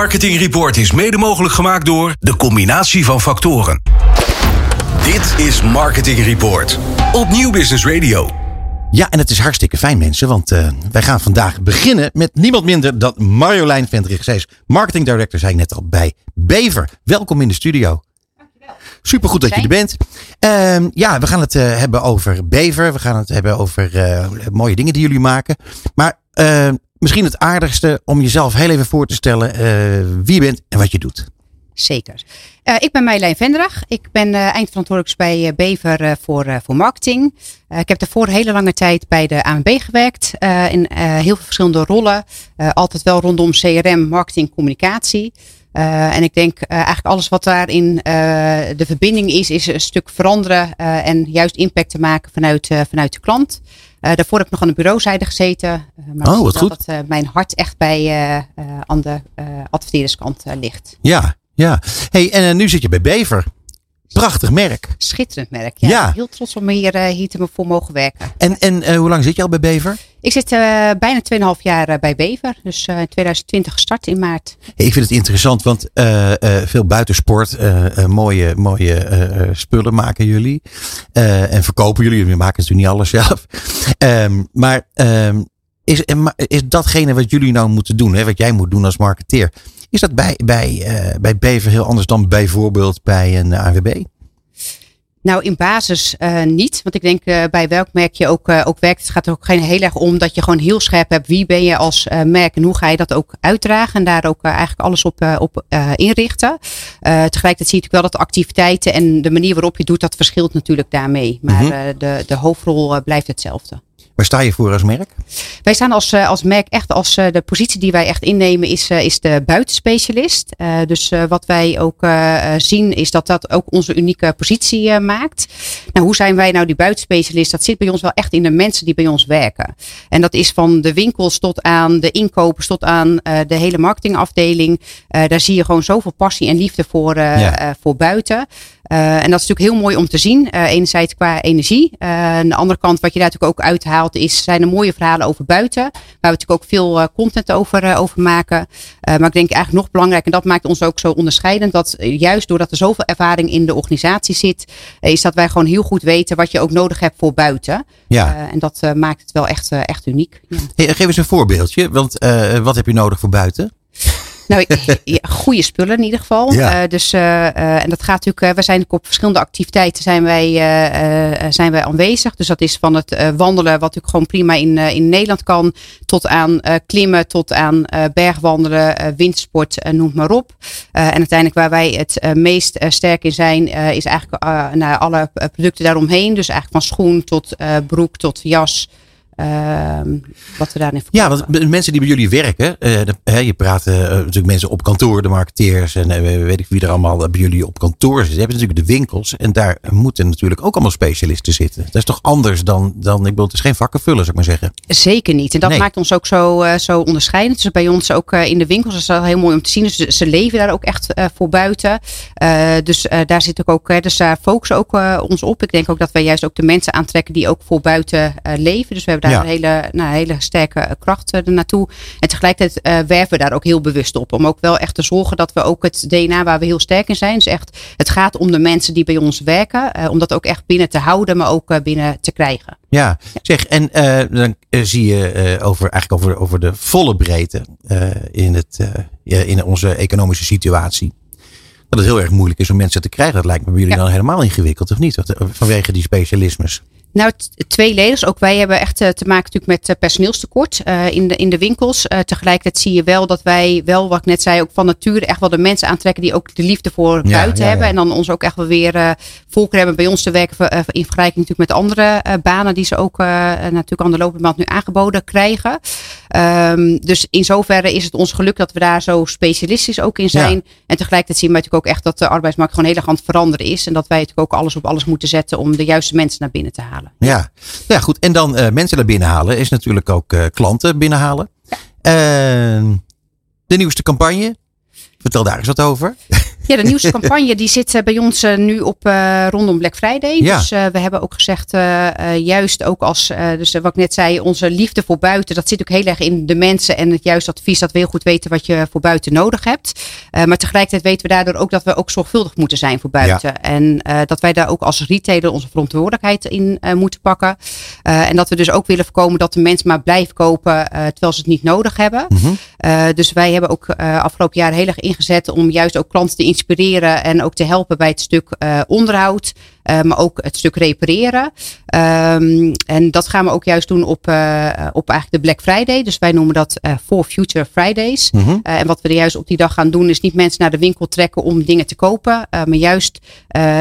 Marketing Report is mede mogelijk gemaakt door de combinatie van factoren. Dit is Marketing Report op Nieuw Business Radio. Ja, en het is hartstikke fijn mensen, want uh, wij gaan vandaag beginnen met niemand minder dan Marjolein Vendrich. Zij is marketing director, zei ik net al, bij Bever. Welkom in de studio. Supergoed dat je er bent. Uh, ja, we gaan het uh, hebben over Bever. We gaan het hebben over uh, mooie dingen die jullie maken. Maar misschien het aardigste om jezelf heel even voor te stellen wie je bent en wat je doet. Zeker. Uh, ik ben Marjolein Vendrag. Ik ben uh, eindverantwoordelijk bij Bever voor, voor marketing. ik heb daarvoor hele lange tijd bij de ANB gewerkt. in heel veel verschillende rollen. altijd wel rondom CRM, marketing, communicatie. en ik denk eigenlijk alles wat daarin de verbinding is, is een stuk veranderen en juist impact te maken vanuit, vanuit de klant. Daarvoor heb ik nog aan de bureauzijde gezeten. maar oh, wat goed. Dat mijn hart echt bij aan de adverteerderskant ligt. Ja, ja, hey, en nu zit je bij Bever. Prachtig merk. Schitterend merk. Ja, ja. Heel trots om hier, uh, hier te voor mogen werken. En, en uh, hoe lang zit je al bij Bever? Ik zit bijna 2,5 jaar bij Bever. Dus in 2020 gestart in maart. Hey, ik vind het interessant, want veel buitensport, mooie, mooie spullen maken jullie. en verkopen jullie. Jullie maken natuurlijk niet alles zelf. Um, maar um, is, is datgene wat jullie nou moeten doen, hè, wat jij moet doen als marketeer, is dat bij, bij, uh, bij Bever heel anders dan bijvoorbeeld bij een AWB? Nou, in basis uh, niet. Want ik denk uh, bij welk merk je ook, uh, ook werkt, het gaat er ook geen heel erg om dat je gewoon heel scherp hebt wie ben je als merk en hoe ga je dat ook uitdragen en daar ook eigenlijk alles op, op inrichten. tegelijkertijd zie je natuurlijk wel dat de activiteiten en de manier waarop je doet, dat verschilt natuurlijk daarmee. Maar mm -hmm. de, de hoofdrol blijft hetzelfde. Waar sta je voor als merk? Wij staan als, eh, als merk echt als eh, de positie die wij echt innemen is, eh, is de buitenspecialist. dus wat wij ook zien is dat dat ook onze unieke positie maakt. Nou, hoe zijn wij nou die buitenspecialist? Dat zit bij ons wel echt in de mensen die bij ons werken. En dat is van de winkels tot aan de inkopers tot aan de hele marketingafdeling. daar zie je gewoon zoveel passie en liefde voor, voor buiten. Uh, en dat is natuurlijk heel mooi om te zien. Uh, enerzijds qua energie. Uh, aan de andere kant, wat je daar natuurlijk ook uithaalt, is, zijn er mooie verhalen over buiten. Waar we natuurlijk ook veel content over, over maken. maar ik denk eigenlijk nog belangrijk, en dat maakt ons ook zo onderscheidend, dat juist doordat er zoveel ervaring in de organisatie zit, is dat wij gewoon heel goed weten wat je ook nodig hebt voor buiten. Ja. en dat maakt het wel echt, echt uniek. Ja. Hey, geef eens een voorbeeldje, want wat heb je nodig voor buiten? Nou, goede spullen in ieder geval. Ja. Uh, dus, uh, en dat gaat natuurlijk, we zijn op verschillende activiteiten zijn wij, zijn wij aanwezig. Dus dat is van het wandelen, wat natuurlijk gewoon prima in, in Nederland kan, tot aan klimmen, tot aan bergwandelen, windsport, noem maar op. en uiteindelijk waar wij het meest sterk in zijn, is eigenlijk naar alle producten daaromheen. Dus eigenlijk van schoen tot broek tot jas. Ehm, wat we daarin Ja, want mensen die bij jullie werken, uh, je praat uh, natuurlijk mensen op kantoor, de marketeers en uh, weet ik wie er allemaal bij jullie op kantoor zitten. Je hebt natuurlijk de winkels en daar moeten natuurlijk ook allemaal specialisten zitten. Dat is toch anders dan, dan ik bedoel, het is geen vakkenvullen, zou ik maar zeggen. Zeker niet. En dat maakt ons ook zo, zo onderscheidend. Dus bij ons ook in de winkels is dat heel mooi om te zien. Dus ze leven daar ook echt voor buiten. dus daar zit ook, ook dus daar focussen ook ons op. Ik denk ook dat wij juist ook de mensen aantrekken die ook voor buiten leven. Dus we hebben daar ja. een hele, nou, hele sterke kracht er naartoe. En tegelijkertijd uh, werven we daar ook heel bewust op. Om ook wel echt te zorgen dat we ook het DNA waar we heel sterk in zijn. Dus echt, het gaat om de mensen die bij ons werken. Om dat ook echt binnen te houden, maar ook binnen te krijgen. Ja, zeg, en dan zie je over, eigenlijk over, over de volle breedte in, het, in onze economische situatie dat het heel erg moeilijk is om mensen te krijgen. Dat lijkt me bij jullie dan helemaal ingewikkeld, of niet? Vanwege die specialismes. Nou, tweeledig. Ook wij hebben echt eh, te maken natuurlijk met eh, personeelstekort uh, in, de, in de winkels. Uh, tegelijkertijd zie je wel dat wij wel, wat ik net zei, ook van nature echt wel de mensen aantrekken die ook de liefde voor buiten hebben. En dan ons ook echt wel weer uh, volker hebben bij ons te werken in vergelijking natuurlijk met andere banen die ze ook natuurlijk aan de lopende band nu aangeboden krijgen. Um, dus in zoverre is het ons geluk dat we daar zo specialistisch ook in zijn. En tegelijkertijd zien we natuurlijk ook echt dat de arbeidsmarkt gewoon heel erg aan het veranderen is. En dat wij natuurlijk ook alles op alles moeten zetten om de juiste mensen naar binnen te halen. Ja, ja goed. En dan uh, mensen naar binnen halen is natuurlijk ook uh, klanten binnenhalen. Ja. Uh, de nieuwste campagne. Vertel daar eens wat over. Ja, de nieuwste campagne die zit bij ons nu op rondom Black Friday. Ja. Dus we hebben ook gezegd, juist ook als, dus wat ik net zei, onze liefde voor buiten, dat zit ook heel erg in de mensen en het juiste advies dat we heel goed weten wat je voor buiten nodig hebt. maar tegelijkertijd weten we daardoor ook dat we ook zorgvuldig moeten zijn voor buiten. En dat wij daar ook als retailer onze verantwoordelijkheid in moeten pakken. en dat we dus ook willen voorkomen dat de mensen maar blijven kopen terwijl ze het niet nodig hebben. Mhm. dus wij hebben ook afgelopen jaar heel erg ingezet om juist ook klanten te inspireren en ook te helpen bij het stuk onderhoud. Uh, maar ook het stuk repareren. Um, en dat gaan we ook juist doen op, op eigenlijk de Black Friday. Dus wij noemen dat For Future Fridays. Mhm. en wat we er juist op die dag gaan doen, is niet mensen naar de winkel trekken om dingen te kopen. maar juist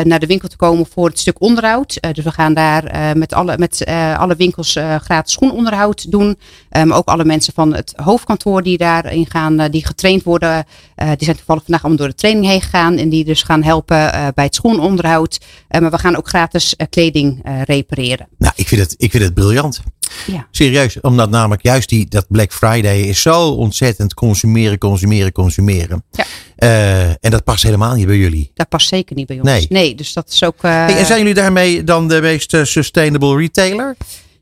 naar de winkel te komen voor het stuk onderhoud. dus we gaan daar met, alle, met alle winkels gratis schoenonderhoud doen. Maar ook alle mensen van het hoofdkantoor die daarin gaan, die getraind worden. die zijn toevallig vandaag allemaal door de training heen gegaan. En die dus gaan helpen bij het schoenonderhoud. maar we gaan ook gratis kleding repareren. Nou, ik vind het, ik vind het briljant. Ja. Serieus, omdat namelijk juist die, dat Black Friday is zo ontzettend consumeren, consumeren, consumeren. Ja. Uh, en dat past helemaal niet bij jullie. Dat past zeker niet bij ons. Nee. nee dus dat is ook. Uh, hey, en zijn jullie daarmee dan de meest sustainable retailer?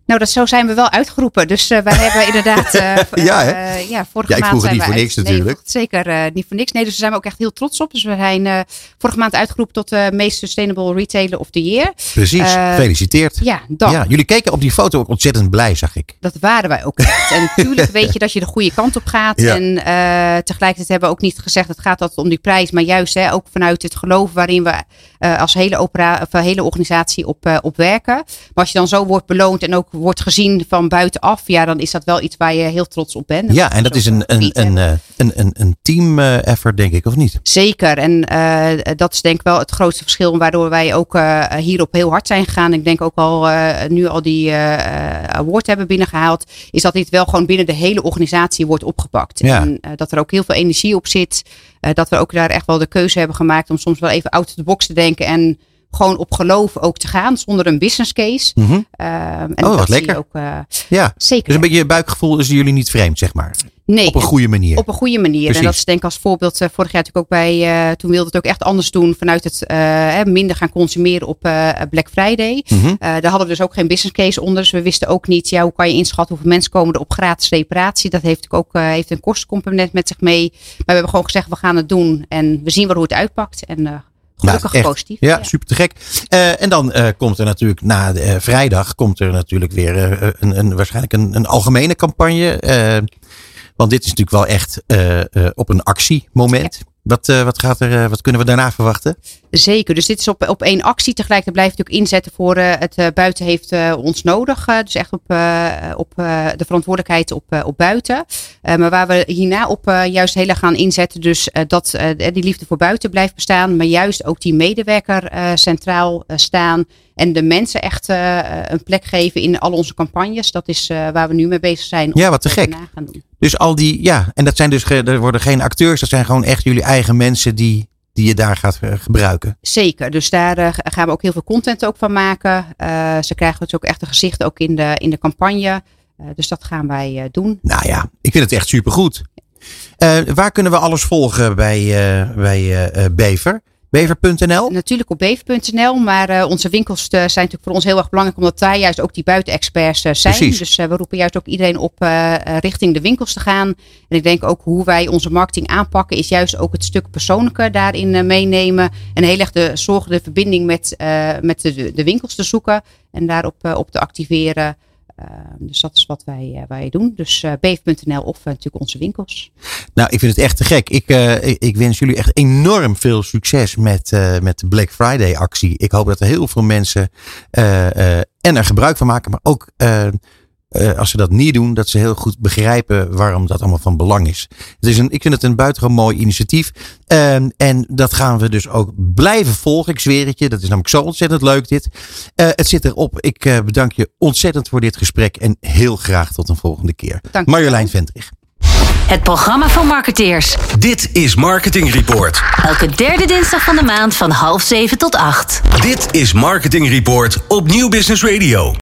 Nou, dat, zo zijn we wel uitgeroepen. Dus uh, wij hebben inderdaad. Uh, ja, hè? Uh, ja, vorige ja, ik maand vroeg het niet voor uit, niks natuurlijk. Nee, zeker niet voor niks. Nee, dus daar zijn we ook echt heel trots op. Dus we zijn vorige maand uitgeroepen tot de meest sustainable retailer of the year. Precies, gefeliciteerd. Ja, dank. Ja, jullie keken op die foto ook ontzettend blij, zag ik. Dat waren wij ook echt. En natuurlijk weet je dat je de goede kant op gaat. Ja. En tegelijkertijd hebben we ook niet gezegd het gaat altijd om die prijs. Maar juist hè, ook vanuit het geloof waarin we als hele, opera, of, hele organisatie op, op werken. Maar als je dan zo wordt beloond en ook wordt gezien van buitenaf, ja, dan is dat wel iets waar je heel trots op bent. Ja, en dat is een, een, een, een, een, een team effort, denk ik, of niet? Zeker. En uh, dat is denk ik wel het grootste verschil waardoor wij ook uh, hierop heel hard zijn gegaan. Ik denk ook al uh, nu al die award hebben binnengehaald. Is dat dit wel gewoon binnen de hele organisatie wordt opgepakt. Ja. En dat er ook heel veel energie op zit. dat we ook daar echt wel de keuze hebben gemaakt om soms wel even out of the box te denken. En gewoon op geloof ook te gaan, zonder een business case. Mm -hmm. uh, en oh, wat lekker. Ook, uh, ja, zeker. Dus een beetje je buikgevoel is jullie niet vreemd, zeg maar. Nee, op een goede manier. Op een goede manier. Precies. En dat is denk ik als voorbeeld uh, vorig jaar natuurlijk ook bij, uh, toen wilde het ook echt anders doen vanuit het minder gaan consumeren op Black Friday. Mm -hmm. daar hadden we dus ook geen business case onder. Dus we wisten ook niet, ja, hoe kan je inschatten hoeveel mensen komen er op gratis reparatie. Dat heeft ook heeft een kostencomponent met zich mee. Maar we hebben gewoon gezegd, we gaan het doen en we zien wel hoe het uitpakt. En Gelukkig nou, positief. Ja, ja, super te gek. Uh, en dan uh, komt er natuurlijk na uh, vrijdag komt er natuurlijk weer een, een, waarschijnlijk een, een algemene campagne. want dit is natuurlijk wel echt op een actiemoment. Ja. Wat, wat, gaat er, wat kunnen we daarna verwachten? Zeker, dus dit is op, op één actie. Tegelijkertijd blijft het natuurlijk inzetten voor uh, het uh, buiten heeft uh, ons nodig. dus echt op, op de verantwoordelijkheid op, op buiten. maar waar we hierna op juist heel erg gaan inzetten. Dus dat die liefde voor buiten blijft bestaan. Maar juist ook die medewerker centraal staan. En de mensen echt een plek geven in al onze campagnes. Dat is waar we nu mee bezig zijn. Ja, wat te gek. Gaan doen. Dus al die, ja, en dat zijn dus, er worden geen acteurs. Dat zijn gewoon echt jullie eigen mensen die die je daar gaat gebruiken. Zeker, dus daar uh, gaan we ook heel veel content ook van maken. Uh, ze krijgen dus ook echt een gezicht ook in de, in de campagne. Uh, dus dat gaan wij doen. Nou ja, ik vind het echt supergoed. waar kunnen we alles volgen bij, bij Bever? Bever.nl? Natuurlijk op bever.nl, maar uh, onze winkels uh, zijn natuurlijk voor ons heel erg belangrijk, omdat daar juist ook die buitenexperts uh, zijn. Precies. Dus we roepen juist ook iedereen op richting de winkels te gaan. En ik denk ook hoe wij onze marketing aanpakken, is juist ook het stuk persoonlijke daarin meenemen. En heel erg de zorgen, de verbinding met, met de, de, winkels te zoeken en daarop op te activeren. Uh, dus dat is wat wij, uh, wij doen. Dus uh, beef.nl of natuurlijk onze winkels. Nou, ik vind het echt te gek. Ik, ik, ik, wens jullie echt enorm veel succes met, met de Black Friday actie. Ik hoop dat er heel veel mensen en er gebruik van maken, maar ook uh, als ze dat niet doen, dat ze heel goed begrijpen waarom dat allemaal van belang is. Het is een, ik vind het een buitengewoon mooi initiatief. Uh, en dat gaan we dus ook blijven volgen. Ik zweer het je, dat is namelijk zo ontzettend leuk dit. Uh, het zit erop. Ik uh, bedank je ontzettend voor dit gesprek en heel graag tot een volgende keer. Dank Marjolein Vendrich. Het programma van marketeers. Dit is Marketing Report. Elke derde dinsdag van de maand van half zeven tot acht. Dit is Marketing Report op Nieuw Business Radio.